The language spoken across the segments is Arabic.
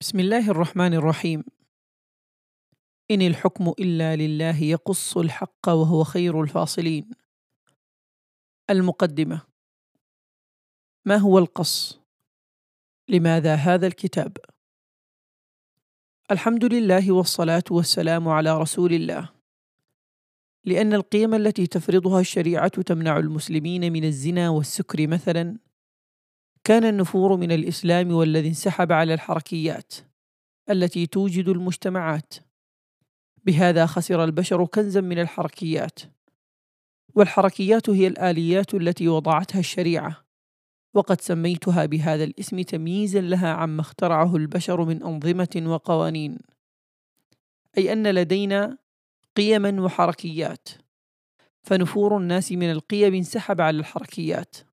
بسم الله الرحمن الرحيم. إن الحكم إلا لله يقص الحق وهو خير الفاصلين. المقدمة. ما هو القص؟ لماذا هذا الكتاب؟ الحمد لله والصلاة والسلام على رسول الله. لأن القيم التي تفرضها الشريعة تمنع المسلمين من الزنا والسكر مثلا. كان النفور من الإسلام والذي انسحب على الحركيات التي توجد المجتمعات. بهذا خسر البشر كنزا من الحركيات. والحركيات هي الآليات التي وضعتها الشريعة وقد سميتها بهذا الاسم تمييزا لها عما اخترعه البشر من أنظمة وقوانين. أي أن لدينا قيما وحركيات. فنفور الناس من القيم انسحب على الحركيات.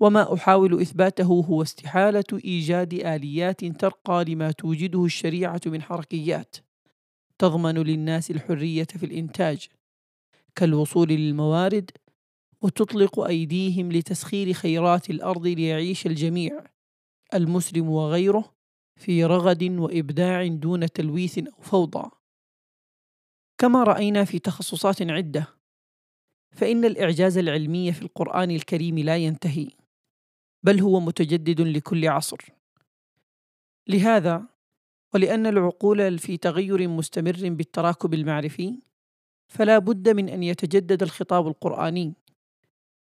وما أحاول إثباته هو استحالة إيجاد آليات ترقى لما توجده الشريعة من حركيات تضمن للناس الحرية في الإنتاج كالوصول للموارد وتطلق أيديهم لتسخير خيرات الأرض ليعيش الجميع المسلم وغيره في رغد وإبداع دون تلويث أو فوضى. كما رأينا في تخصصات عدة فإن الإعجاز العلمي في القرآن الكريم لا ينتهي. بل هو متجدد لكل عصر. لهذا ولأن العقول في تغير مستمر بالتراكب المعرفي فلا بد من أن يتجدد الخطاب القرآني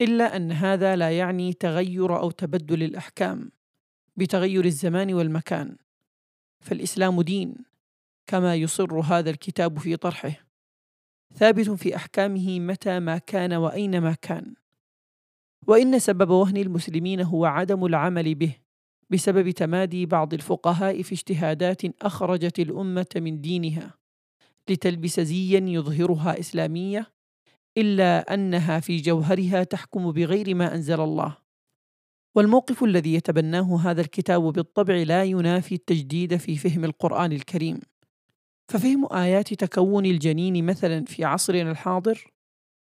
إلا أن هذا لا يعني تغير أو تبدل الأحكام بتغير الزمان والمكان. فالإسلام دين كما يصر هذا الكتاب في طرحه. ثابت في أحكامه متى ما كان وأينما كان. وإن سبب وهن المسلمين هو عدم العمل به بسبب تمادي بعض الفقهاء في اجتهادات أخرجت الأمة من دينها لتلبس زيا يظهرها إسلامية إلا أنها في جوهرها تحكم بغير ما أنزل الله. والموقف الذي يتبناه هذا الكتاب بالطبع لا ينافي التجديد في فهم القرآن الكريم. ففهم آيات تكون الجنين مثلا في عصرنا الحاضر؟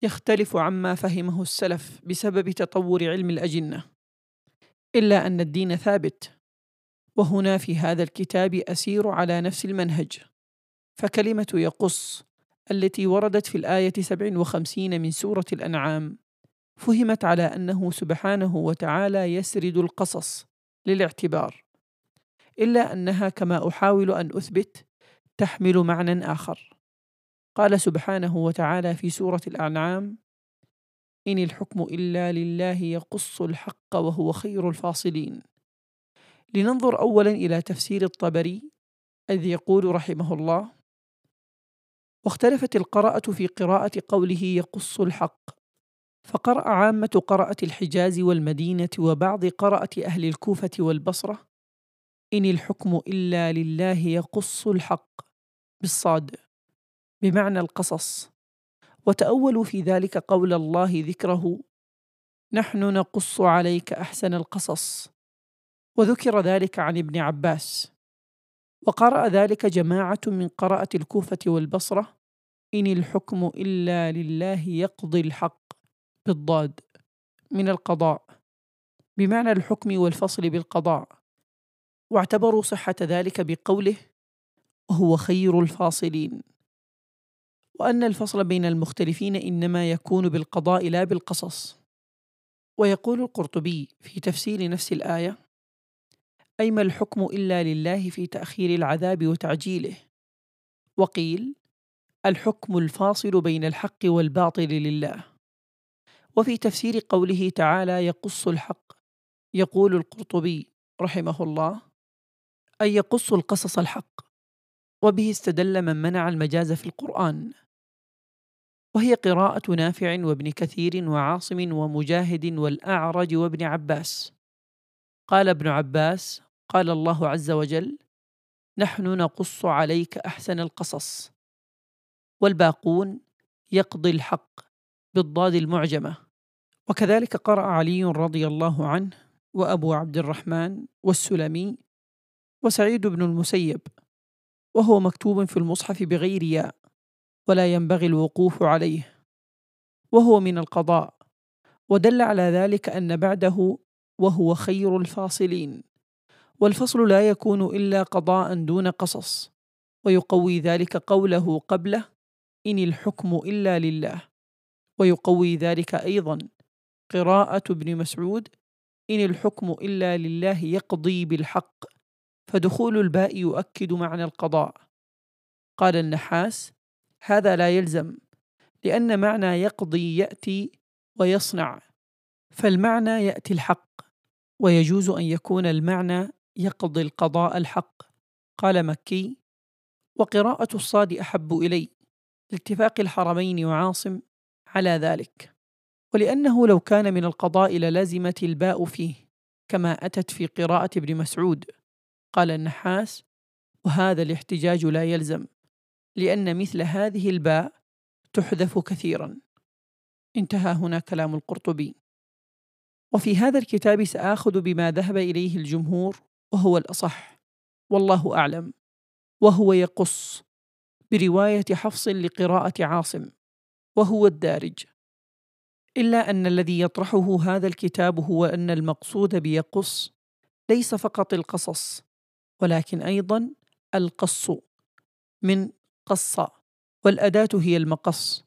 يختلف عما فهمه السلف بسبب تطور علم الأجنة. إلا أن الدين ثابت وهنا في هذا الكتاب أسير على نفس المنهج. فكلمة يقص التي وردت في الآية 57 من سورة الأنعام فهمت على أنه سبحانه وتعالى يسرد القصص للاعتبار. إلا أنها كما أحاول أن أثبت تحمل معنى آخر. قال سبحانه وتعالى في سورة الأنعام إن الحكم إلا لله يقص الحق وهو خير الفاصلين. لننظر أولا إلى تفسير الطبري إذ يقول رحمه الله واختلفت القراءة في قراءة قوله يقص الحق فقرأ عامة قراءة الحجاز والمدينة وبعض قراءة أهل الكوفة والبصرة إن الحكم إلا لله يقص الحق بالصاد. بمعنى القصص. وتأولوا في ذلك قول الله ذكره نحن نقص عليك أحسن القصص. وذكر ذلك عن ابن عباس. وقرأ ذلك جماعة من قراءة الكوفة والبصرة إن الحكم إلا لله يقضي الحق بالضاد من القضاء. بمعنى الحكم والفصل بالقضاء. واعتبروا صحة ذلك بقوله وهو خير الفاصلين. وأن الفصل بين المختلفين إنما يكون بالقضاء لا بالقصص. ويقول القرطبي في تفسير نفس الآية أي ما الحكم إلا لله في تأخير العذاب وتعجيله؟ وقيل الحكم الفاصل بين الحق والباطل لله. وفي تفسير قوله تعالى يقص الحق يقول القرطبي رحمه الله أي يقص القصص الحق؟ وبه استدل من منع المجاز في القرآن. وهي قراءة نافع وابن كثير وعاصم ومجاهد والأعرج وابن عباس. قال ابن عباس قال الله عز وجل نحن نقص عليك أحسن القصص. والباقون يقضي الحق بالضاد المعجمة. وكذلك قرأ علي رضي الله عنه وأبو عبد الرحمن والسلمي وسعيد بن المسيب وهو مكتوب في المصحف بغير ياء. ولا ينبغي الوقوف عليه وهو من القضاء ودل على ذلك أن بعده وهو خير الفاصلين والفصل لا يكون إلا قضاء دون قصص ويقوي ذلك قوله قبله إن الحكم إلا لله ويقوي ذلك أيضا قراءة ابن مسعود إن الحكم إلا لله يقضي بالحق فدخول الباء يؤكد معنى القضاء قال النحاس هذا لا يلزم لأن معنى يقضي يأتي ويصنع فالمعنى يأتي الحق ويجوز أن يكون المعنى يقضي القضاء الحق. قال مكي وقراءة الصاد أحب إلي لاتفاق الحرمين وعاصم على ذلك ولأنه لو كان من القضاء للازمت الباء فيه كما أتت في قراءة ابن مسعود. قال النحاس وهذا الاحتجاج لا يلزم. لأن مثل هذه الباء تحذف كثيرا. انتهى هنا كلام القرطبي. وفي هذا الكتاب سآخذ بما ذهب إليه الجمهور وهو الأصح. والله أعلم. وهو يقص برواية حفص لقراءة عاصم. وهو الدارج. إلا أن الذي يطرحه هذا الكتاب هو أن المقصود بيقص ليس فقط القصص ولكن أيضا القص من قص والأداة هي المقص.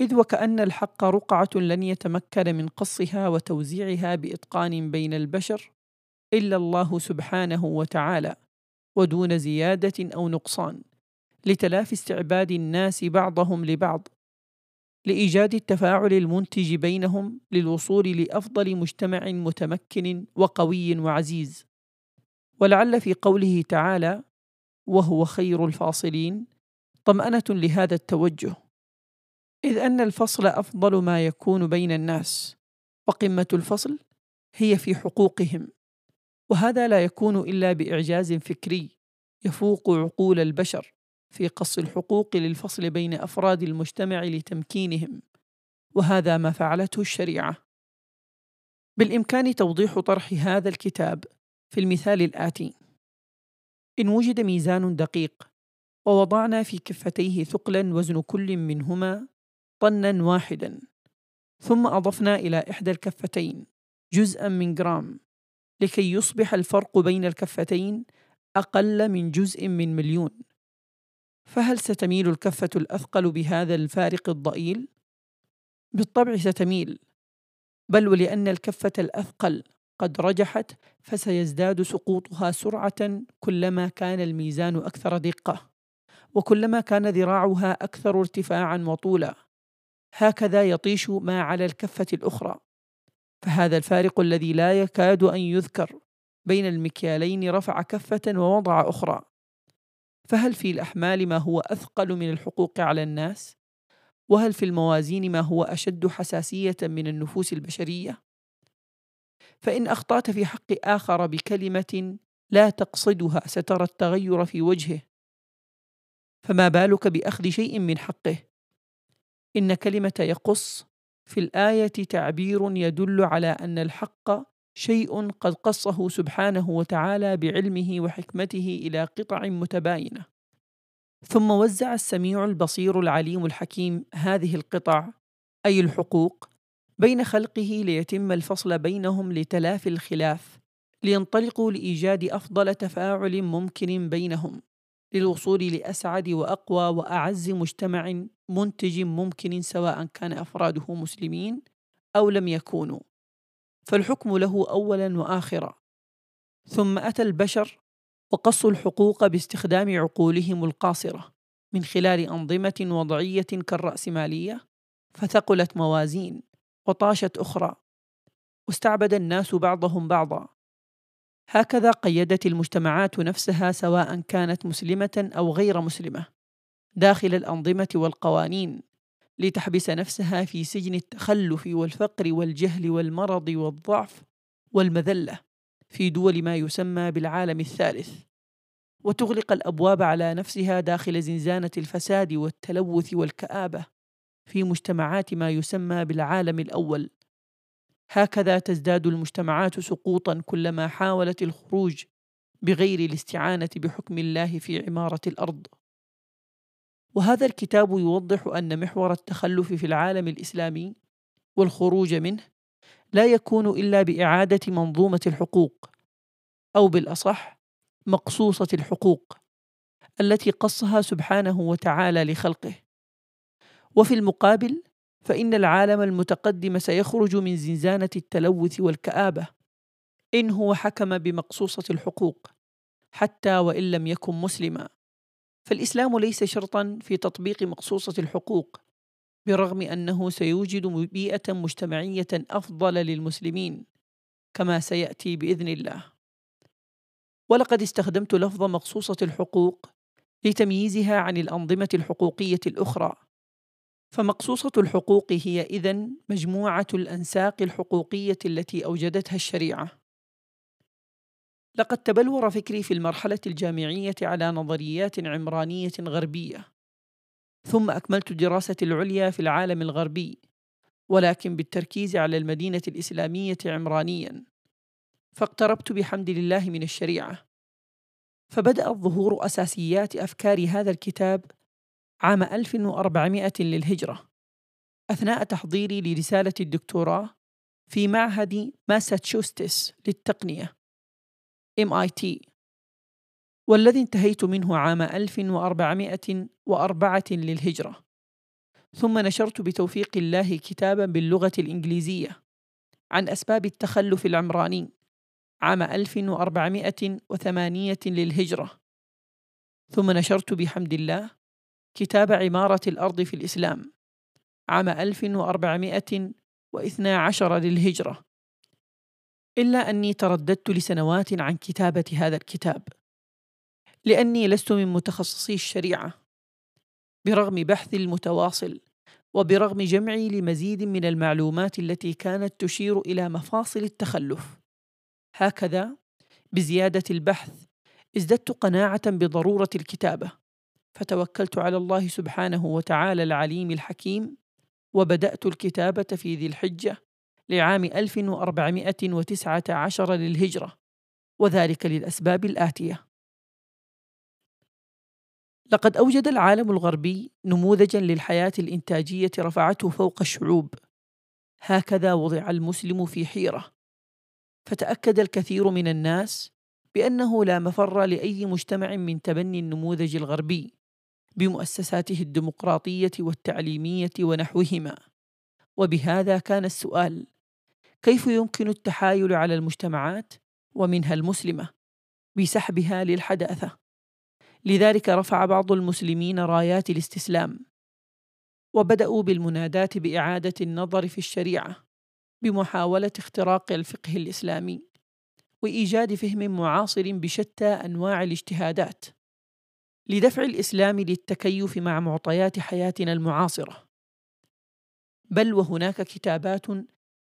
إذ وكأن الحق رقعة لن يتمكن من قصها وتوزيعها بإتقان بين البشر إلا الله سبحانه وتعالى ودون زيادة أو نقصان لتلافي استعباد الناس بعضهم لبعض لإيجاد التفاعل المنتج بينهم للوصول لأفضل مجتمع متمكن وقوي وعزيز. ولعل في قوله تعالى وهو خير الفاصلين طمأنة لهذا التوجه إذ أن الفصل أفضل ما يكون بين الناس وقمة الفصل هي في حقوقهم وهذا لا يكون إلا بإعجاز فكري يفوق عقول البشر في قص الحقوق للفصل بين أفراد المجتمع لتمكينهم وهذا ما فعلته الشريعة. بالإمكان توضيح طرح هذا الكتاب في المثال الآتي. إن وجد ميزان دقيق ووضعنا في كفتيه ثقلا وزن كل منهما طنا واحدا. ثم أضفنا إلى إحدى الكفتين جزءا من جرام لكي يصبح الفرق بين الكفتين أقل من جزء من مليون. فهل ستميل الكفة الأثقل بهذا الفارق الضئيل؟ بالطبع ستميل بل ولأن الكفة الأثقل قد رجحت فسيزداد سقوطها سرعة كلما كان الميزان أكثر دقة. وكلما كان ذراعها أكثر ارتفاعا وطولا هكذا يطيش ما على الكفة الأخرى فهذا الفارق الذي لا يكاد أن يذكر بين المكيالين رفع كفة ووضع أخرى فهل في الأحمال ما هو أثقل من الحقوق على الناس؟ وهل في الموازين ما هو أشد حساسية من النفوس البشرية؟ فإن أخطأت في حق آخر بكلمة لا تقصدها سترى التغير في وجهه فما بالك بأخذ شيء من حقه. إن كلمة يقص في الآية تعبير يدل على أن الحق شيء قد قصه سبحانه وتعالى بعلمه وحكمته إلى قطع متباينة. ثم وزع السميع البصير العليم الحكيم هذه القطع أي الحقوق بين خلقه ليتم الفصل بينهم لتلافي الخلاف لينطلقوا لإيجاد أفضل تفاعل ممكن بينهم. للوصول لأسعد وأقوى وأعز مجتمع منتج ممكن سواء كان أفراده مسلمين أو لم يكونوا. فالحكم له أولا وآخرا. ثم أتى البشر وقصوا الحقوق باستخدام عقولهم القاصرة من خلال أنظمة وضعية كالرأسمالية فثقلت موازين وطاشت أخرى. واستعبد الناس بعضهم بعضا. هكذا قيدت المجتمعات نفسها سواء كانت مسلمة أو غير مسلمة داخل الأنظمة والقوانين لتحبس نفسها في سجن التخلف والفقر والجهل والمرض والضعف والمذلة في دول ما يسمى بالعالم الثالث. وتغلق الأبواب على نفسها داخل زنزانة الفساد والتلوث والكآبة في مجتمعات ما يسمى بالعالم الأول. هكذا تزداد المجتمعات سقوطا كلما حاولت الخروج بغير الاستعانة بحكم الله في عمارة الأرض. وهذا الكتاب يوضح أن محور التخلف في العالم الإسلامي والخروج منه لا يكون إلا بإعادة منظومة الحقوق أو بالأصح مقصوصة الحقوق التي قصها سبحانه وتعالى لخلقه. وفي المقابل فإن العالم المتقدم سيخرج من زنزانة التلوث والكآبة. إن هو حكم بمقصوصة الحقوق حتى وإن لم يكن مسلما. فالإسلام ليس شرطا في تطبيق مقصوصة الحقوق برغم أنه سيوجد بيئة مجتمعية أفضل للمسلمين كما سيأتي بإذن الله. ولقد استخدمت لفظ مقصوصة الحقوق لتمييزها عن الأنظمة الحقوقية الأخرى. فمقصوصة الحقوق هي إذن مجموعة الأنساق الحقوقية التي أوجدتها الشريعة. لقد تبلور فكري في المرحلة الجامعية على نظريات عمرانية غربية، ثم أكملت دراستي العليا في العالم الغربي، ولكن بالتركيز على المدينة الإسلامية عمرانيًا، فاقتربت بحمد الله من الشريعة، فبدأت ظهور أساسيات أفكار هذا الكتاب عام 1400 للهجرة. أثناء تحضيري لرسالة الدكتوراه في معهد ماساتشوستس للتقنية MIT والذي انتهيت منه عام 1404 للهجرة. ثم نشرت بتوفيق الله كتابا باللغة الإنجليزية عن أسباب التخلف العمراني عام 1408 للهجرة. ثم نشرت بحمد الله كتاب عمارة الأرض في الإسلام عام 1412 للهجرة. إلا أني ترددت لسنوات عن كتابة هذا الكتاب لأني لست من متخصصي الشريعة برغم بحثي المتواصل وبرغم جمعي لمزيد من المعلومات التي كانت تشير إلى مفاصل التخلف. هكذا بزيادة البحث ازددت قناعة بضرورة الكتابة. فتوكلت على الله سبحانه وتعالى العليم الحكيم وبدأت الكتابة في ذي الحجة لعام 1419 للهجرة وذلك للأسباب الآتية. لقد أوجد العالم الغربي نموذجا للحياة الإنتاجية رفعته فوق الشعوب. هكذا وضع المسلم في حيرة. فتأكد الكثير من الناس بأنه لا مفر لأي مجتمع من تبني النموذج الغربي. بمؤسساته الديمقراطية والتعليمية ونحوهما. وبهذا كان السؤال كيف يمكن التحايل على المجتمعات ومنها المسلمة بسحبها للحداثة؟ لذلك رفع بعض المسلمين رايات الاستسلام. وبدأوا بالمناداة بإعادة النظر في الشريعة بمحاولة اختراق الفقه الإسلامي وإيجاد فهم معاصر بشتى أنواع الاجتهادات. لدفع الإسلام للتكيف مع معطيات حياتنا المعاصرة. بل وهناك كتابات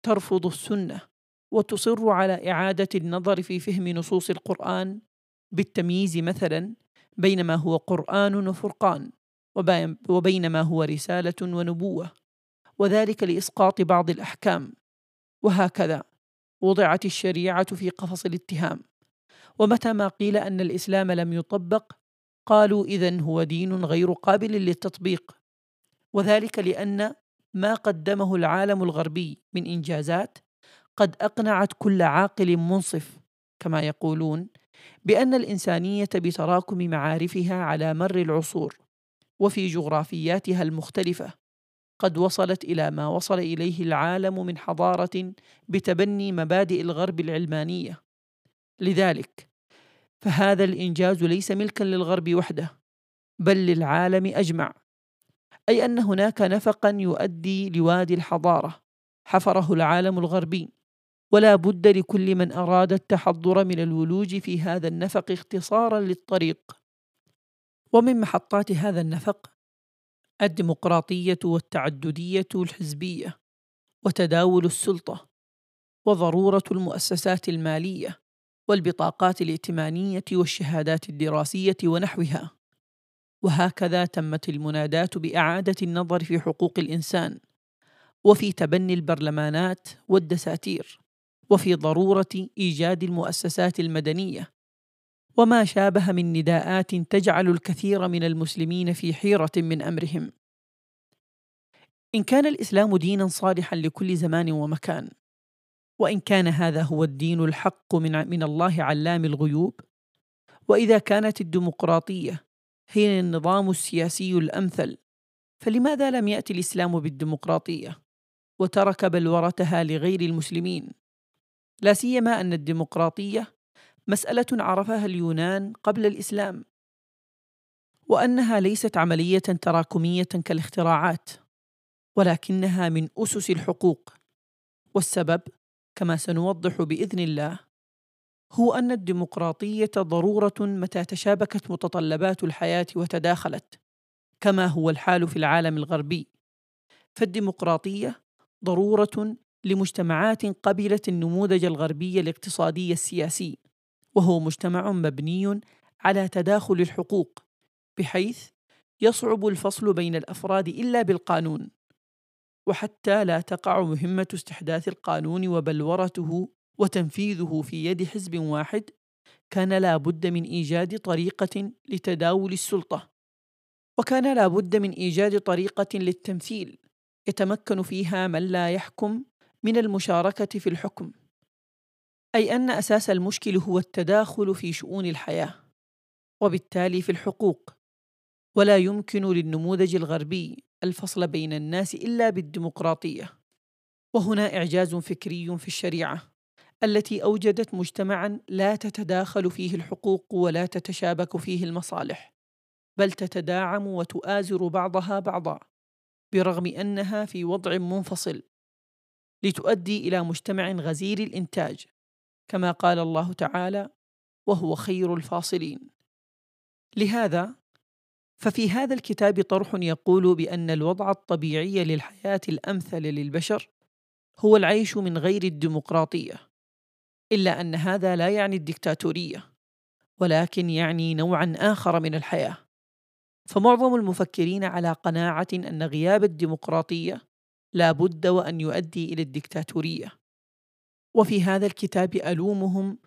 ترفض السنة وتصر على إعادة النظر في فهم نصوص القرآن بالتمييز مثلا بين ما هو قرآن وفرقان وبين ما هو رسالة ونبوة وذلك لإسقاط بعض الأحكام. وهكذا وضعت الشريعة في قفص الاتهام. ومتى ما قيل أن الإسلام لم يطبق قالوا إذا هو دين غير قابل للتطبيق. وذلك لأن ما قدمه العالم الغربي من إنجازات قد أقنعت كل عاقل منصف كما يقولون بأن الإنسانية بتراكم معارفها على مر العصور وفي جغرافياتها المختلفة. قد وصلت إلى ما وصل إليه العالم من حضارة بتبني مبادئ الغرب العلمانية. لذلك فهذا الإنجاز ليس ملكا للغرب وحده بل للعالم أجمع أي أن هناك نفقا يؤدي لوادي الحضارة حفره العالم الغربي ولا بد لكل من أراد التحضر من الولوج في هذا النفق اختصارا للطريق. ومن محطات هذا النفق الديمقراطية والتعددية الحزبية وتداول السلطة وضرورة المؤسسات المالية والبطاقات الائتمانية والشهادات الدراسية ونحوها. وهكذا تمت المناداه بإعادة النظر في حقوق الإنسان وفي تبني البرلمانات والدساتير وفي ضرورة إيجاد المؤسسات المدنية. وما شابه من نداءات تجعل الكثير من المسلمين في حيرة من أمرهم. إن كان الإسلام دينا صالحا لكل زمان ومكان وإن كان هذا هو الدين الحق من من الله علام الغيوب. وإذا كانت الديمقراطية هي النظام السياسي الأمثل فلماذا لم يأتي الإسلام بالديمقراطية وترك بلورتها لغير المسلمين؟ لا سيما أن الديمقراطية مسألة عرفها اليونان قبل الإسلام وأنها ليست عملية تراكمية كالاختراعات ولكنها من أسس الحقوق. والسبب؟ كما سنوضح بإذن الله هو أن الديمقراطية ضرورة متى تشابكت متطلبات الحياة وتداخلت كما هو الحال في العالم الغربي. فالديمقراطية ضرورة لمجتمعات قبلت النموذج الغربي الاقتصادي السياسي وهو مجتمع مبني على تداخل الحقوق بحيث يصعب الفصل بين الأفراد إلا بالقانون. وحتى لا تقع مهمة استحداث القانون وبلورته وتنفيذه في يد حزب واحد كان لا بد من إيجاد طريقة لتداول السلطة. وكان لا بد من إيجاد طريقة للتمثيل يتمكن فيها من لا يحكم من المشاركة في الحكم. أي أن أساس المشكل هو التداخل في شؤون الحياة وبالتالي في الحقوق. ولا يمكن للنموذج الغربي الفصل بين الناس إلا بالديمقراطية. وهنا إعجاز فكري في الشريعة التي أوجدت مجتمعا لا تتداخل فيه الحقوق ولا تتشابك فيه المصالح بل تتداعم وتؤازر بعضها بعضا برغم أنها في وضع منفصل لتؤدي إلى مجتمع غزير الإنتاج كما قال الله تعالى وهو خير الفاصلين لهذا ففي هذا الكتاب طرح يقول بأن الوضع الطبيعي للحياة الأمثل للبشر هو العيش من غير الديمقراطية إلا أن هذا لا يعني الدكتاتورية ولكن يعني نوعا آخر من الحياة. فمعظم المفكرين على قناعة أن غياب الديمقراطية لا بد وأن يؤدي إلى الدكتاتورية. وفي هذا الكتاب ألومهم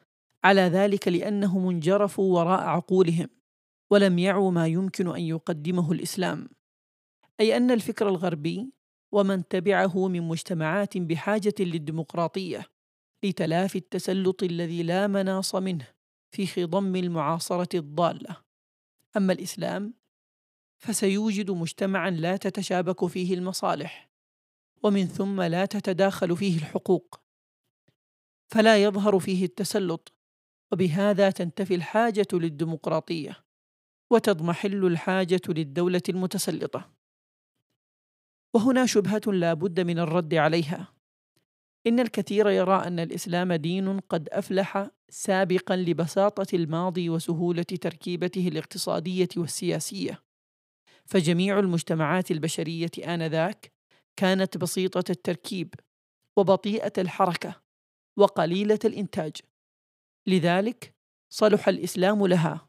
على ذلك لأنهم انجرفوا وراء عقولهم. ولم يعوا ما يمكن أن يقدمه الإسلام. أي أن الفكر الغربي ومن تبعه من مجتمعات بحاجة للديمقراطية لتلافي التسلط الذي لا مناص منه في خضم المعاصرة الضالة. أما الإسلام فسيوجد مجتمعا لا تتشابك فيه المصالح ومن ثم لا تتداخل فيه الحقوق. فلا يظهر فيه التسلط وبهذا تنتفي الحاجة للديمقراطية. وتضمحل الحاجة للدولة المتسلطة. وهنا شبهة لا بد من الرد عليها. إن الكثير يرى أن الإسلام دين قد أفلح سابقا لبساطة الماضي وسهولة تركيبته الاقتصادية والسياسية. فجميع المجتمعات البشرية آنذاك كانت بسيطة التركيب وبطيئة الحركة وقليلة الإنتاج. لذلك صلح الإسلام لها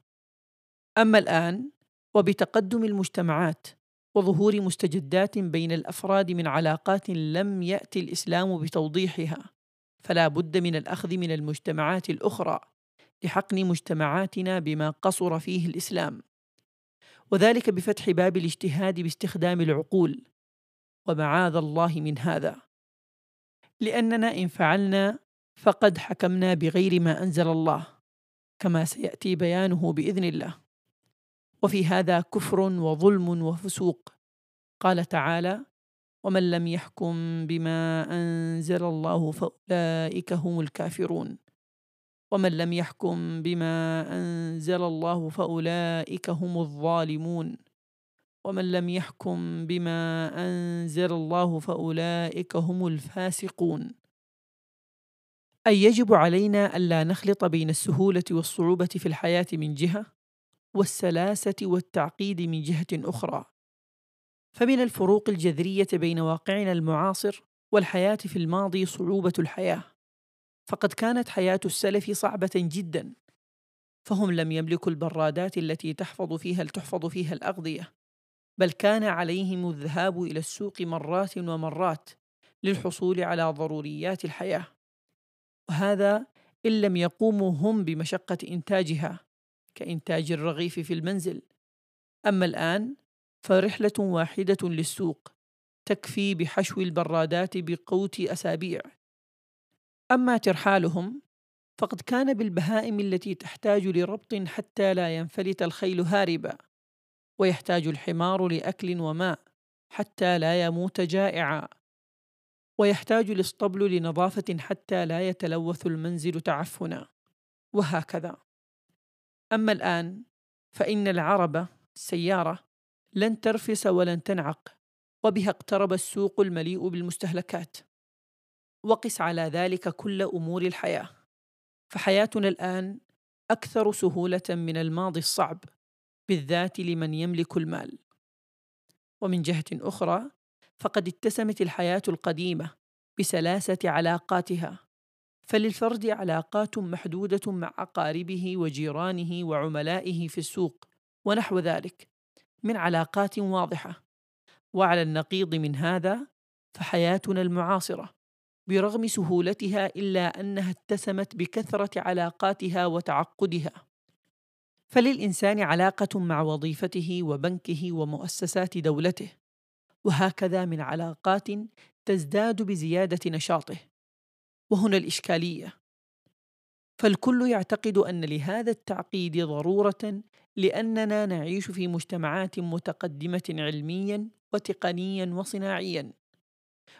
أما الآن وبتقدم المجتمعات وظهور مستجدات بين الأفراد من علاقات لم يأتي الإسلام بتوضيحها فلا بد من الأخذ من المجتمعات الأخرى لحقن مجتمعاتنا بما قصر فيه الإسلام. وذلك بفتح باب الاجتهاد باستخدام العقول. ومعاذ الله من هذا. لأننا إن فعلنا فقد حكمنا بغير ما أنزل الله كما سيأتي بيانه بإذن الله. وفي هذا كفر وظلم وفسوق. قال تعالى ومن لم يحكم بما أنزل الله فأولئك هم الكافرون. ومن لم يحكم بما أنزل الله فأولئك هم الظالمون. ومن لم يحكم بما أنزل الله فأولئك هم الفاسقون. أي يجب علينا ألا نخلط بين السهولة والصعوبة في الحياة من جهة؟ والسلاسة والتعقيد من جهة أخرى. فمن الفروق الجذرية بين واقعنا المعاصر والحياة في الماضي صعوبة الحياة. فقد كانت حياة السلف صعبة جدا. فهم لم يملكوا البرادات التي تحفظ فيها تحفظ فيها الأغذية. بل كان عليهم الذهاب إلى السوق مرات ومرات للحصول على ضروريات الحياة. وهذا إن لم يقوموا هم بمشقة إنتاجها. كإنتاج الرغيف في المنزل. أما الآن فرحلة واحدة للسوق تكفي بحشو البرادات بقوت أسابيع. أما ترحالهم فقد كان بالبهائم التي تحتاج لربط حتى لا ينفلت الخيل هاربا ويحتاج الحمار لأكل وماء حتى لا يموت جائعا. ويحتاج الاسطبل لنظافة حتى لا يتلوث المنزل تعفنا. وهكذا. أما الآن فإن العربة السيارة لن ترفس ولن تنعق وبها اقترب السوق المليء بالمستهلكات. وقس على ذلك كل أمور الحياة. فحياتنا الآن أكثر سهولة من الماضي الصعب بالذات لمن يملك المال. ومن جهة أخرى فقد اتسمت الحياة القديمة بسلاسة علاقاتها. فللفرد علاقات محدودة مع أقاربه وجيرانه وعملائه في السوق ونحو ذلك من علاقات واضحة. وعلى النقيض من هذا فحياتنا المعاصرة برغم سهولتها إلا أنها اتسمت بكثرة علاقاتها وتعقدها. فللإنسان علاقة مع وظيفته وبنكه ومؤسسات دولته وهكذا من علاقات تزداد بزيادة نشاطه. وهنا الإشكالية. فالكل يعتقد أن لهذا التعقيد ضرورة لأننا نعيش في مجتمعات متقدمة علميا وتقنيا وصناعيا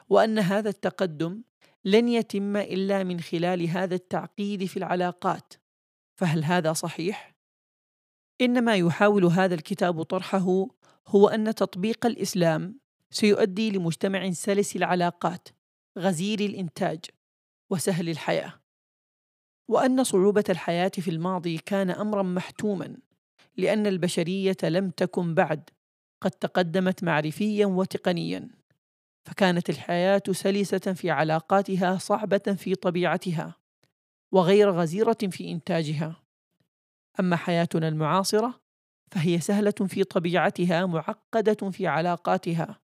وأن هذا التقدم لن يتم إلا من خلال هذا التعقيد في العلاقات. فهل هذا صحيح؟ إنما يحاول هذا الكتاب طرحه هو أن تطبيق الإسلام سيؤدي لمجتمع سلس العلاقات غزير الإنتاج. وسهل الحياة. وأن صعوبة الحياة في الماضي كان أمرا محتوما لأن البشرية لم تكن بعد قد تقدمت معرفيا وتقنيا. فكانت الحياة سلسة في علاقاتها صعبة في طبيعتها وغير غزيرة في إنتاجها. أما حياتنا المعاصرة فهي سهلة في طبيعتها معقدة في علاقاتها.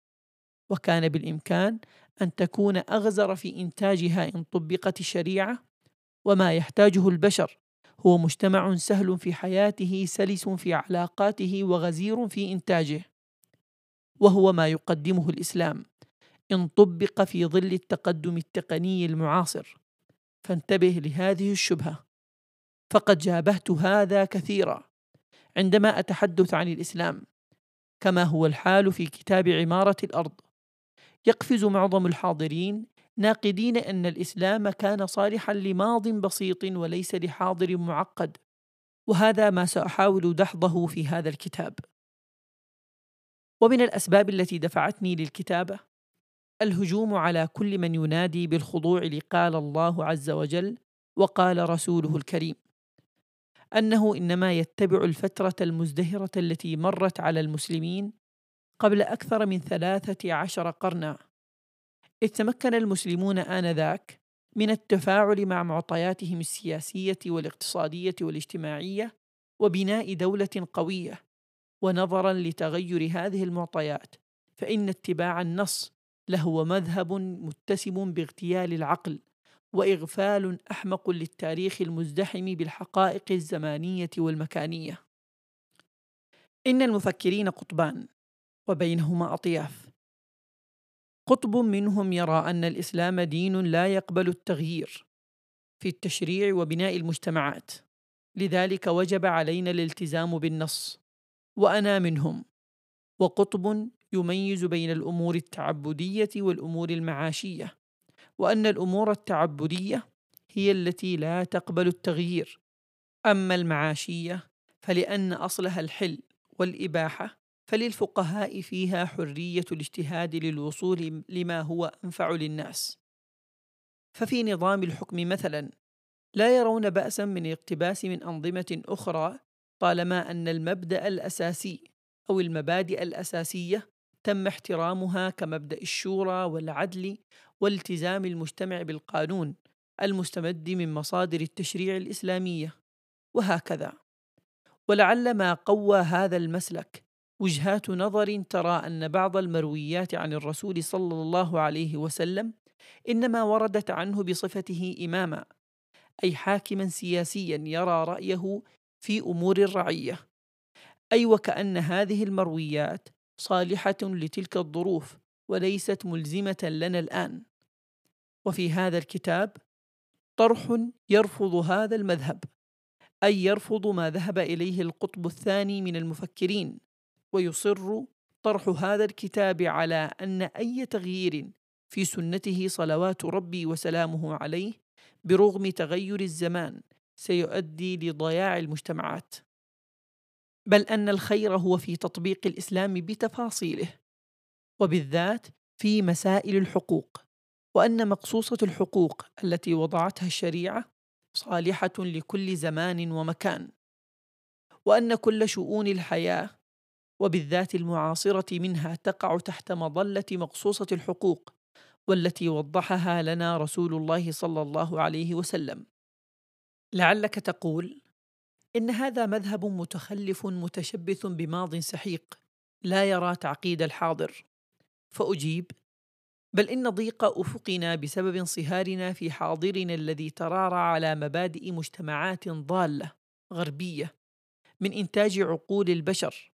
وكان بالإمكان أن تكون أغزر في إنتاجها إن طبقت الشريعة؟ وما يحتاجه البشر. هو مجتمع سهل في حياته سلس في علاقاته وغزير في إنتاجه. وهو ما يقدمه الإسلام. إن طبق في ظل التقدم التقني المعاصر. فانتبه لهذه الشبهة. فقد جابهت هذا كثيرا. عندما أتحدث عن الإسلام. كما هو الحال في كتاب عمارة الأرض. يقفز معظم الحاضرين ناقدين أن الإسلام كان صالحا لماض بسيط وليس لحاضر معقد وهذا ما سأحاول دحضه في هذا الكتاب. ومن الأسباب التي دفعتني للكتابة الهجوم على كل من ينادي بالخضوع لقال الله عز وجل وقال رسوله الكريم أنه إنما يتبع الفترة المزدهرة التي مرت على المسلمين قبل أكثر من ثلاثة عشر قرنا. إذ تمكن المسلمون آنذاك من التفاعل مع معطياتهم السياسية والاقتصادية والاجتماعية وبناء دولة قوية. ونظرا لتغير هذه المعطيات فإن اتباع النص لهو مذهب متسم باغتيال العقل وإغفال أحمق للتاريخ المزدحم بالحقائق الزمانية والمكانية. إن المفكرين قطبان. وبينهما أطياف. قطب منهم يرى أن الإسلام دين لا يقبل التغيير في التشريع وبناء المجتمعات. لذلك وجب علينا الالتزام بالنص. وأنا منهم. وقطب يميز بين الأمور التعبدية والأمور المعاشية. وأن الأمور التعبدية هي التي لا تقبل التغيير. أما المعاشية فلأن أصلها الحل والإباحة فللفقهاء فيها حرية الاجتهاد للوصول لما هو أنفع للناس. ففي نظام الحكم مثلا لا يرون باسا من الاقتباس من أنظمة أخرى طالما أن المبدأ الأساسي أو المبادئ الأساسية تم احترامها كمبدأ الشورى والعدل والتزام المجتمع بالقانون المستمد من مصادر التشريع الإسلامية. وهكذا. ولعل ما قوى هذا المسلك وجهات نظر ترى أن بعض المرويات عن الرسول صلى الله عليه وسلم إنما وردت عنه بصفته إماما أي حاكما سياسيا يرى رأيه في أمور الرعية. أي وكأن هذه المرويات صالحة لتلك الظروف وليست ملزمة لنا الآن. وفي هذا الكتاب طرح يرفض هذا المذهب أي يرفض ما ذهب إليه القطب الثاني من المفكرين. ويصر طرح هذا الكتاب على أن أي تغيير في سنته صلوات ربي وسلامه عليه برغم تغير الزمان سيؤدي لضياع المجتمعات. بل أن الخير هو في تطبيق الإسلام بتفاصيله وبالذات في مسائل الحقوق وأن مقصوصة الحقوق التي وضعتها الشريعة صالحة لكل زمان ومكان وأن كل شؤون الحياة وبالذات المعاصرة منها تقع تحت مظلة مقصوصة الحقوق والتي وضحها لنا رسول الله صلى الله عليه وسلم. لعلك تقول إن هذا مذهب متخلف متشبث بماض سحيق لا يرى تعقيد الحاضر. فأجيب بل إن ضيق أفقنا بسبب انصهارنا في حاضرنا الذي ترعرع على مبادئ مجتمعات ضالة غربية من إنتاج عقول البشر.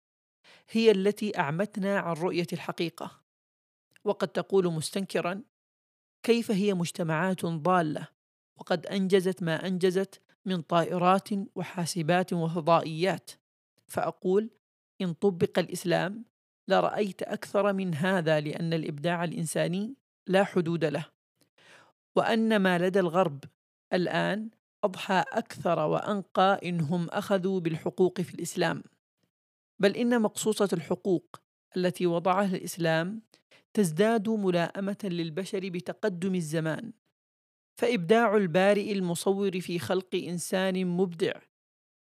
هي التي أعمتنا عن رؤية الحقيقة. وقد تقول مستنكرا كيف هي مجتمعات ضالة وقد أنجزت ما أنجزت من طائرات وحاسبات وفضائيات. فأقول إن طبق الإسلام لرأيت أكثر من هذا لأن الإبداع الإنساني لا حدود له. وأن ما لدى الغرب الآن أضحى أكثر وأنقى إنهم أخذوا بالحقوق في الإسلام. بل إن مقصوصة الحقوق التي وضعها الإسلام تزداد ملائمة للبشر بتقدم الزمان. فإبداع البارئ المصور في خلق إنسان مبدع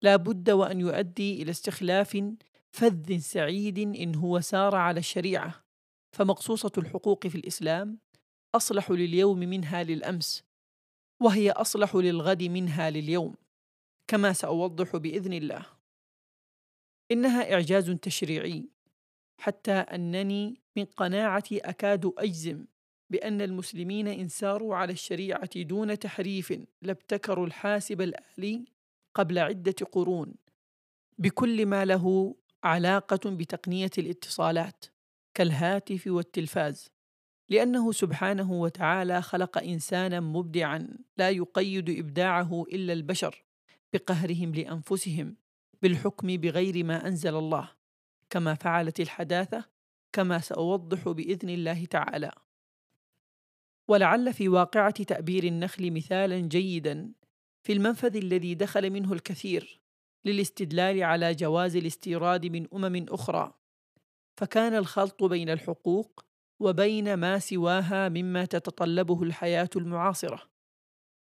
لا بد وأن يؤدي إلى استخلاف فذ سعيد إن هو سار على الشريعة. فمقصوصة الحقوق في الإسلام أصلح لليوم منها للأمس وهي أصلح للغد منها لليوم كما سأوضح بإذن الله. إنها إعجاز تشريعي حتى أنني من قناعتي أكاد أجزم بأن المسلمين إن ساروا على الشريعة دون تحريف لابتكروا الحاسب الآلي قبل عدة قرون بكل ما له علاقة بتقنية الاتصالات كالهاتف والتلفاز لأنه سبحانه وتعالى خلق إنسانا مبدعا لا يقيد إبداعه إلا البشر بقهرهم لأنفسهم. بالحكم بغير ما أنزل الله كما فعلت الحداثة كما سأوضح بإذن الله تعالى. ولعل في واقعة تأبير النخل مثالا جيدا في المنفذ الذي دخل منه الكثير للاستدلال على جواز الاستيراد من أمم أخرى. فكان الخلط بين الحقوق وبين ما سواها مما تتطلبه الحياة المعاصرة.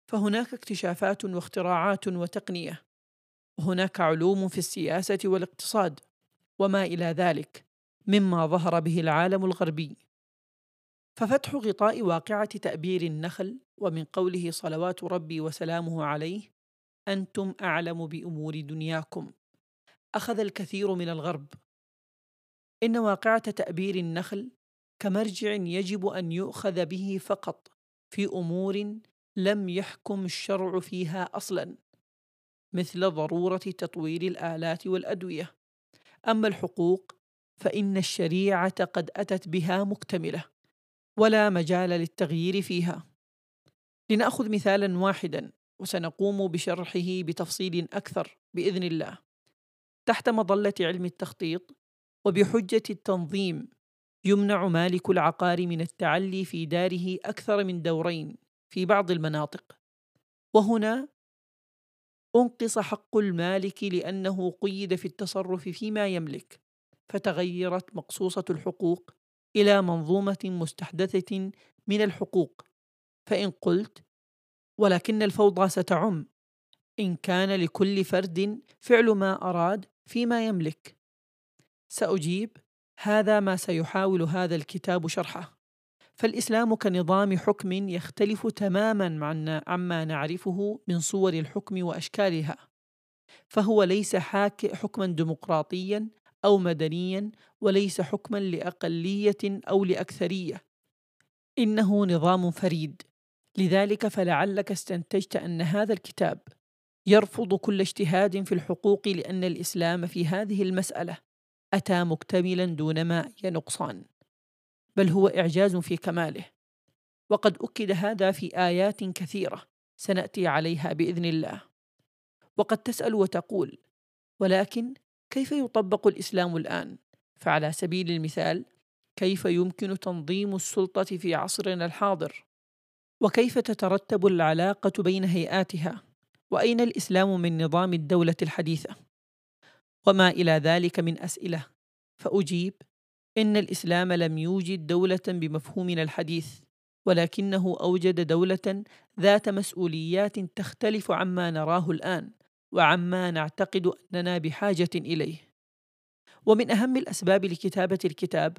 فهناك اكتشافات واختراعات وتقنية وهناك علوم في السياسة والاقتصاد وما إلى ذلك مما ظهر به العالم الغربي. ففتح غطاء واقعة تأبير النخل ومن قوله صلوات ربي وسلامه عليه أنتم أعلم بأمور دنياكم. أخذ الكثير من الغرب. إن واقعة تأبير النخل كمرجع يجب أن يؤخذ به فقط في أمور لم يحكم الشرع فيها أصلا. مثل ضرورة تطوير الآلات والأدوية. أما الحقوق فإن الشريعة قد أتت بها مكتملة ولا مجال للتغيير فيها. لنأخذ مثالا واحدا وسنقوم بشرحه بتفصيل أكثر بإذن الله. تحت مظلة علم التخطيط وبحجة التنظيم يمنع مالك العقار من التعلي في داره أكثر من دورين في بعض المناطق. وهنا أنقص حق المالك لأنه قيد في التصرف فيما يملك فتغيرت مقصوصة الحقوق إلى منظومة مستحدثة من الحقوق. فإن قلت ولكن الفوضى ستعم إن كان لكل فرد فعل ما أراد فيما يملك. سأجيب هذا ما سيحاول هذا الكتاب شرحه. فالإسلام كنظام حكم يختلف تماما عما نعرفه من صور الحكم وأشكالها. فهو ليس حاك حكما ديمقراطيا أو مدنيا وليس حكما لأقلية أو لأكثرية. إنه نظام فريد. لذلك فلعلك استنتجت أن هذا الكتاب يرفض كل اجتهاد في الحقوق لأن الإسلام في هذه المسألة أتى مكتملا دون ما نقصان بل هو إعجاز في كماله. وقد أكد هذا في آيات كثيرة سنأتي عليها بإذن الله. وقد تسأل وتقول ولكن كيف يطبق الإسلام الآن؟ فعلى سبيل المثال كيف يمكن تنظيم السلطة في عصرنا الحاضر؟ وكيف تترتب العلاقة بين هيئاتها؟ وأين الإسلام من نظام الدولة الحديثة؟ وما إلى ذلك من أسئلة. فأجيب إن الإسلام لم يوجد دولة بمفهومنا الحديث ولكنه أوجد دولة ذات مسؤوليات تختلف عما نراه الآن وعما نعتقد أننا بحاجة إليه. ومن أهم الأسباب لكتابة الكتاب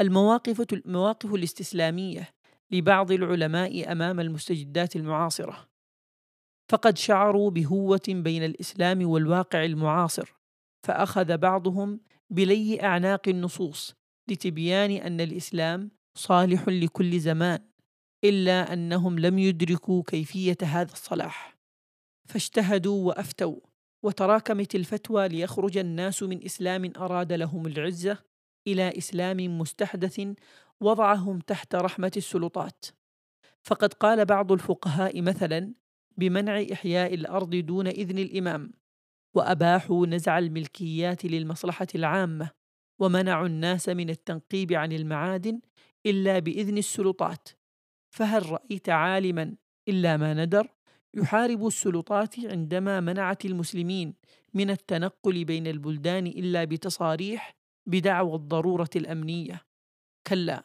المواقف المواقف الاستسلامية لبعض العلماء أمام المستجدات المعاصرة. فقد شعروا بهوة بين الإسلام والواقع المعاصر فأخذ بعضهم بلي أعناق النصوص لتبيان أن الإسلام صالح لكل زمان إلا أنهم لم يدركوا كيفية هذا الصلاح. فاجتهدوا وأفتوا وتراكمت الفتوى ليخرج الناس من إسلام أراد لهم العزة إلى إسلام مستحدث وضعهم تحت رحمة السلطات. فقد قال بعض الفقهاء مثلا بمنع إحياء الأرض دون إذن الإمام وأباحوا نزع الملكيات للمصلحة العامة. ومنعوا الناس من التنقيب عن المعادن إلا بإذن السلطات. فهل رأيت عالما إلا ما ندر يحارب السلطات عندما منعت المسلمين من التنقل بين البلدان إلا بتصاريح بدعوى الضرورة الأمنية؟ كلا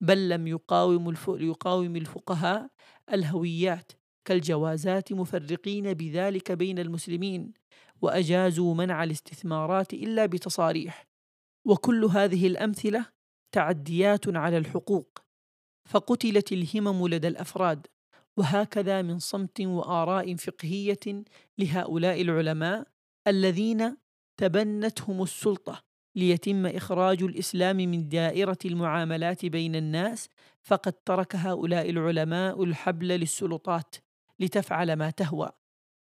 بل لم يقاوم يقاوم الفقهاء الهويات كالجوازات مفرقين بذلك بين المسلمين وأجازوا منع الاستثمارات إلا بتصاريح. وكل هذه الأمثلة تعديات على الحقوق فقتلت الهمم لدى الأفراد وهكذا من صمت وآراء فقهية لهؤلاء العلماء الذين تبنتهم السلطة ليتم إخراج الإسلام من دائرة المعاملات بين الناس فقد ترك هؤلاء العلماء الحبل للسلطات لتفعل ما تهوى.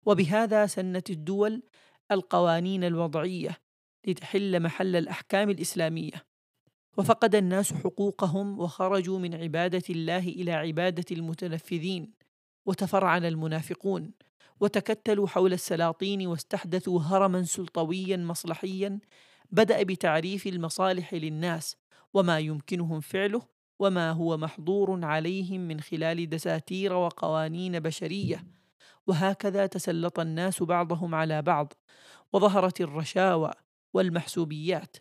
وبهذا سنت الدول القوانين الوضعية لتحل محل الأحكام الإسلامية. وفقد الناس حقوقهم وخرجوا من عبادة الله إلى عبادة المتنفذين وتفرعن المنافقون وتكتلوا حول السلاطين واستحدثوا هرما سلطويا مصلحيا بدأ بتعريف المصالح للناس وما يمكنهم فعله وما هو محظور عليهم من خلال دساتير وقوانين بشرية. وهكذا تسلط الناس بعضهم على بعض وظهرت الرشاوى والمحسوبيات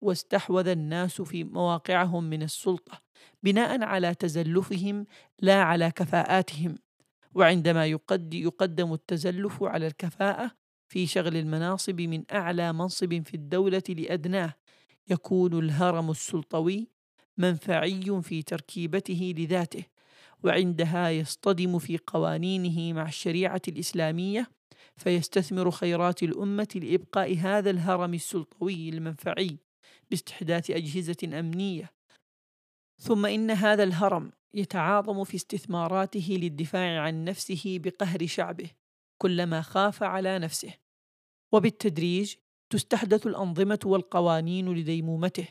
واستحوذ الناس في مواقعهم من السلطة بناء على تزلفهم لا على كفاءاتهم. وعندما يقد يقدم التزلف على الكفاءة في شغل المناصب من أعلى منصب في الدولة لأدناه يكون الهرم السلطوي منفعي في تركيبته لذاته وعندها يصطدم في قوانينه مع الشريعة الإسلامية فيستثمر خيرات الأمة لإبقاء هذا الهرم السلطوي المنفعي باستحداث أجهزة أمنية. ثم إن هذا الهرم يتعاظم في استثماراته للدفاع عن نفسه بقهر شعبه كلما خاف على نفسه. وبالتدريج تستحدث الأنظمة والقوانين لديمومته.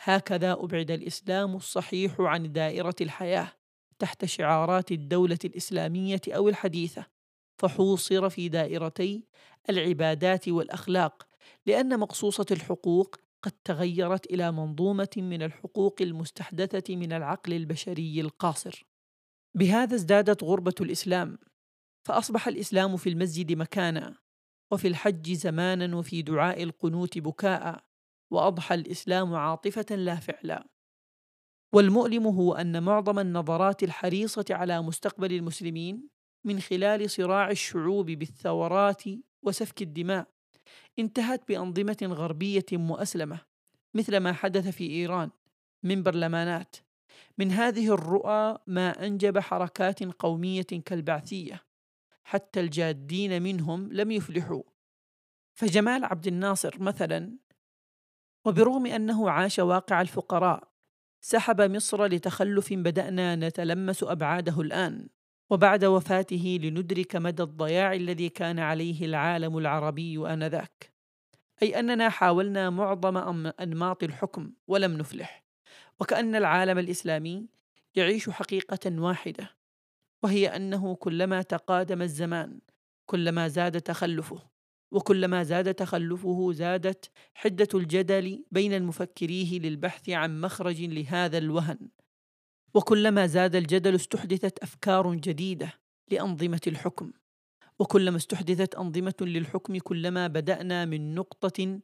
هكذا أبعد الإسلام الصحيح عن دائرة الحياة تحت شعارات الدولة الإسلامية أو الحديثة. فحوصر في دائرتي العبادات والأخلاق لأن مقصوصة الحقوق قد تغيرت إلى منظومة من الحقوق المستحدثة من العقل البشري القاصر. بهذا ازدادت غربة الإسلام فأصبح الإسلام في المسجد مكانا وفي الحج زمانا وفي دعاء القنوت بكاء وأضحى الإسلام عاطفة لا فعلا. والمؤلم هو أن معظم النظرات الحريصة على مستقبل المسلمين من خلال صراع الشعوب بالثورات وسفك الدماء. انتهت بأنظمة غربية مؤسلمة مثل ما حدث في إيران من برلمانات. من هذه الرؤى ما أنجب حركات قومية كالبعثية حتى الجادين منهم لم يفلحوا. فجمال عبد الناصر مثلا وبرغم أنه عاش واقع الفقراء سحب مصر لتخلف بدأنا نتلمس أبعاده الآن. وبعد وفاته لندرك مدى الضياع الذي كان عليه العالم العربي آنذاك. أي أننا حاولنا معظم أنماط الحكم ولم نفلح. وكأن العالم الإسلامي يعيش حقيقة واحدة وهي أنه كلما تقادم الزمان كلما زاد تخلفه وكلما زاد تخلفه زادت حدة الجدل بين المفكريه للبحث عن مخرج لهذا الوهن. وكلما زاد الجدل استحدثت أفكار جديدة لأنظمة الحكم. وكلما استحدثت أنظمة للحكم كلما بدأنا من نقطة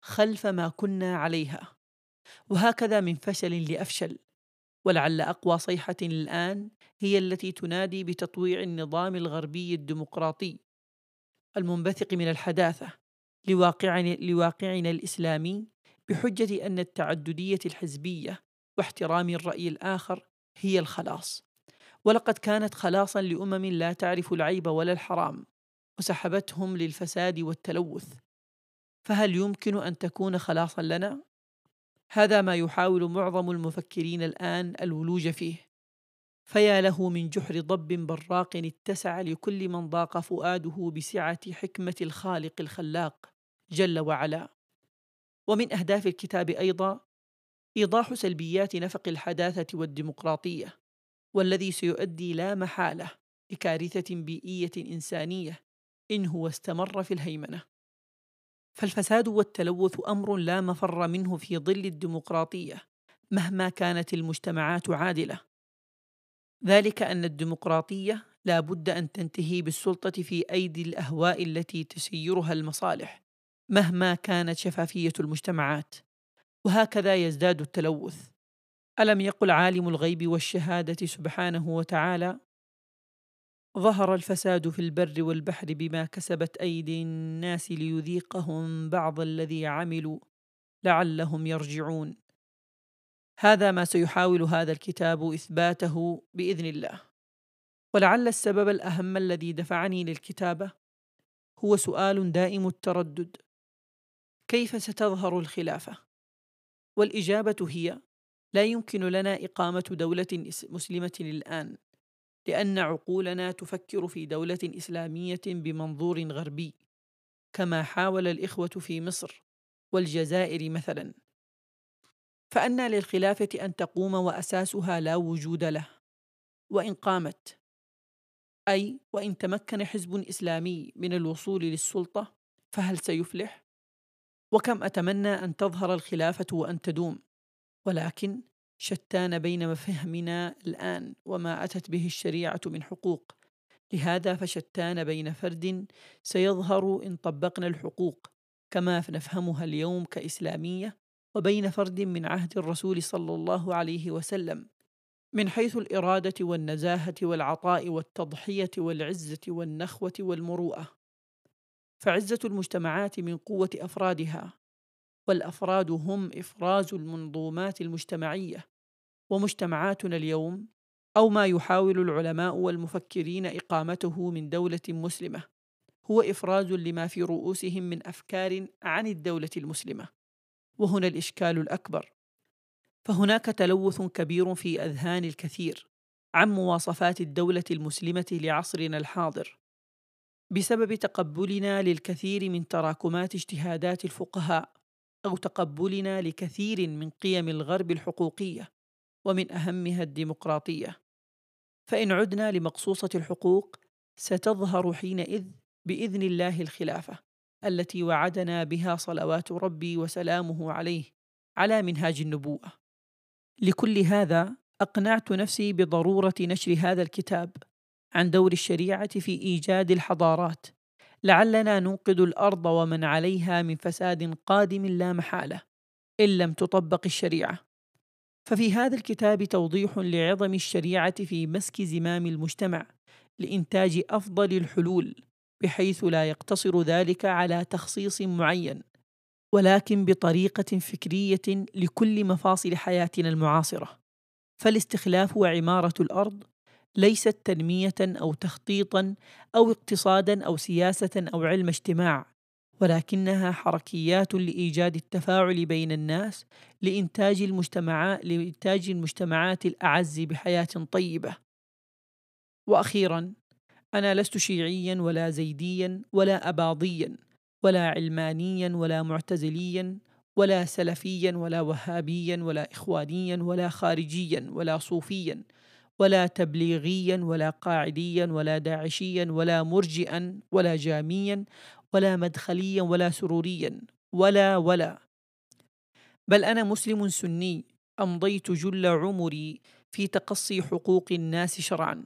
خلف ما كنا عليها. وهكذا من فشل لأفشل. ولعل أقوى صيحة الآن هي التي تنادي بتطويع النظام الغربي الديمقراطي. المنبثق من الحداثة لواقعنا, لواقعنا الإسلامي بحجة أن التعددية الحزبية واحترام الرأي الآخر هي الخلاص. ولقد كانت خلاصا لأمم لا تعرف العيب ولا الحرام وسحبتهم للفساد والتلوث. فهل يمكن أن تكون خلاصا لنا؟ هذا ما يحاول معظم المفكرين الآن الولوج فيه. فيا له من جحر ضب براق اتسع لكل من ضاق فؤاده بسعة حكمة الخالق الخلاق جل وعلا. ومن أهداف الكتاب أيضا إيضاح سلبيات نفق الحداثة والديمقراطية والذي سيؤدي لا محالة لكارثة بيئية إنسانية إن هو استمر في الهيمنة. فالفساد والتلوث أمر لا مفر منه في ظل الديمقراطية مهما كانت المجتمعات عادلة. ذلك أن الديمقراطية لا بد أن تنتهي بالسلطة في أيدي الأهواء التي تسيرها المصالح مهما كانت شفافية المجتمعات. وهكذا يزداد التلوث. ألم يقل عالم الغيب والشهادة سبحانه وتعالى؟ ظهر الفساد في البر والبحر بما كسبت أيدي الناس ليذيقهم بعض الذي عملوا لعلهم يرجعون. هذا ما سيحاول هذا الكتاب إثباته بإذن الله. ولعل السبب الأهم الذي دفعني للكتابة هو سؤال دائم التردد. كيف ستظهر الخلافة؟ والإجابة هي لا يمكن لنا إقامة دولة مسلمة الآن لأن عقولنا تفكر في دولة إسلامية بمنظور غربي كما حاول الإخوة في مصر والجزائر مثلا فأنى للخلافة أن تقوم وأساسها لا وجود له وإن قامت أي وإن تمكن حزب إسلامي من الوصول للسلطة فهل سيفلح؟ وكم أتمنى أن تظهر الخلافة وأن تدوم. ولكن شتان بين مفهمنا الآن وما أتت به الشريعة من حقوق. لهذا فشتان بين فرد سيظهر إن طبقنا الحقوق كما نفهمها اليوم كإسلامية وبين فرد من عهد الرسول صلى الله عليه وسلم. من حيث الإرادة والنزاهة والعطاء والتضحية والعزة والنخوة والمروءة. فعزة المجتمعات من قوة أفرادها والأفراد هم إفراز المنظومات المجتمعية. ومجتمعاتنا اليوم أو ما يحاول العلماء والمفكرين إقامته من دولة مسلمة هو إفراز لما في رؤوسهم من أفكار عن الدولة المسلمة. وهنا الإشكال الأكبر. فهناك تلوث كبير في أذهان الكثير عن مواصفات الدولة المسلمة لعصرنا الحاضر. بسبب تقبلنا للكثير من تراكمات اجتهادات الفقهاء أو تقبلنا لكثير من قيم الغرب الحقوقية ومن أهمها الديمقراطية. فإن عدنا لمقصوصة الحقوق ستظهر حينئذ بإذن الله الخلافة التي وعدنا بها صلوات ربي وسلامه عليه على منهاج النبوءة لكل هذا أقنعت نفسي بضرورة نشر هذا الكتاب عن دور الشريعة في إيجاد الحضارات. لعلنا ننقذ الأرض ومن عليها من فساد قادم لا محالة إن لم تطبق الشريعة. ففي هذا الكتاب توضيح لعظم الشريعة في مسك زمام المجتمع لإنتاج أفضل الحلول بحيث لا يقتصر ذلك على تخصيص معين ولكن بطريقة فكرية لكل مفاصل حياتنا المعاصرة. فالاستخلاف وعمارة الأرض ليست تنمية أو تخطيطا أو اقتصادا أو سياسة أو علم اجتماع ولكنها حركيات لإيجاد التفاعل بين الناس لإنتاج المجتمعات لإنتاج المجتمعات الأعز بحياة طيبة. وأخيرا أنا لست شيعيا ولا زيديا ولا اباضيا ولا علمانيا ولا معتزليا ولا سلفيا ولا وهابيا ولا اخوانيا ولا خارجيا ولا صوفيا. ولا تبليغيا ولا قاعديا ولا داعشيا ولا مرجئا ولا جاميا ولا مدخليا ولا سروريا ولا ولا. بل أنا مسلم سني أمضيت جل عمري في تقصي حقوق الناس شرعا.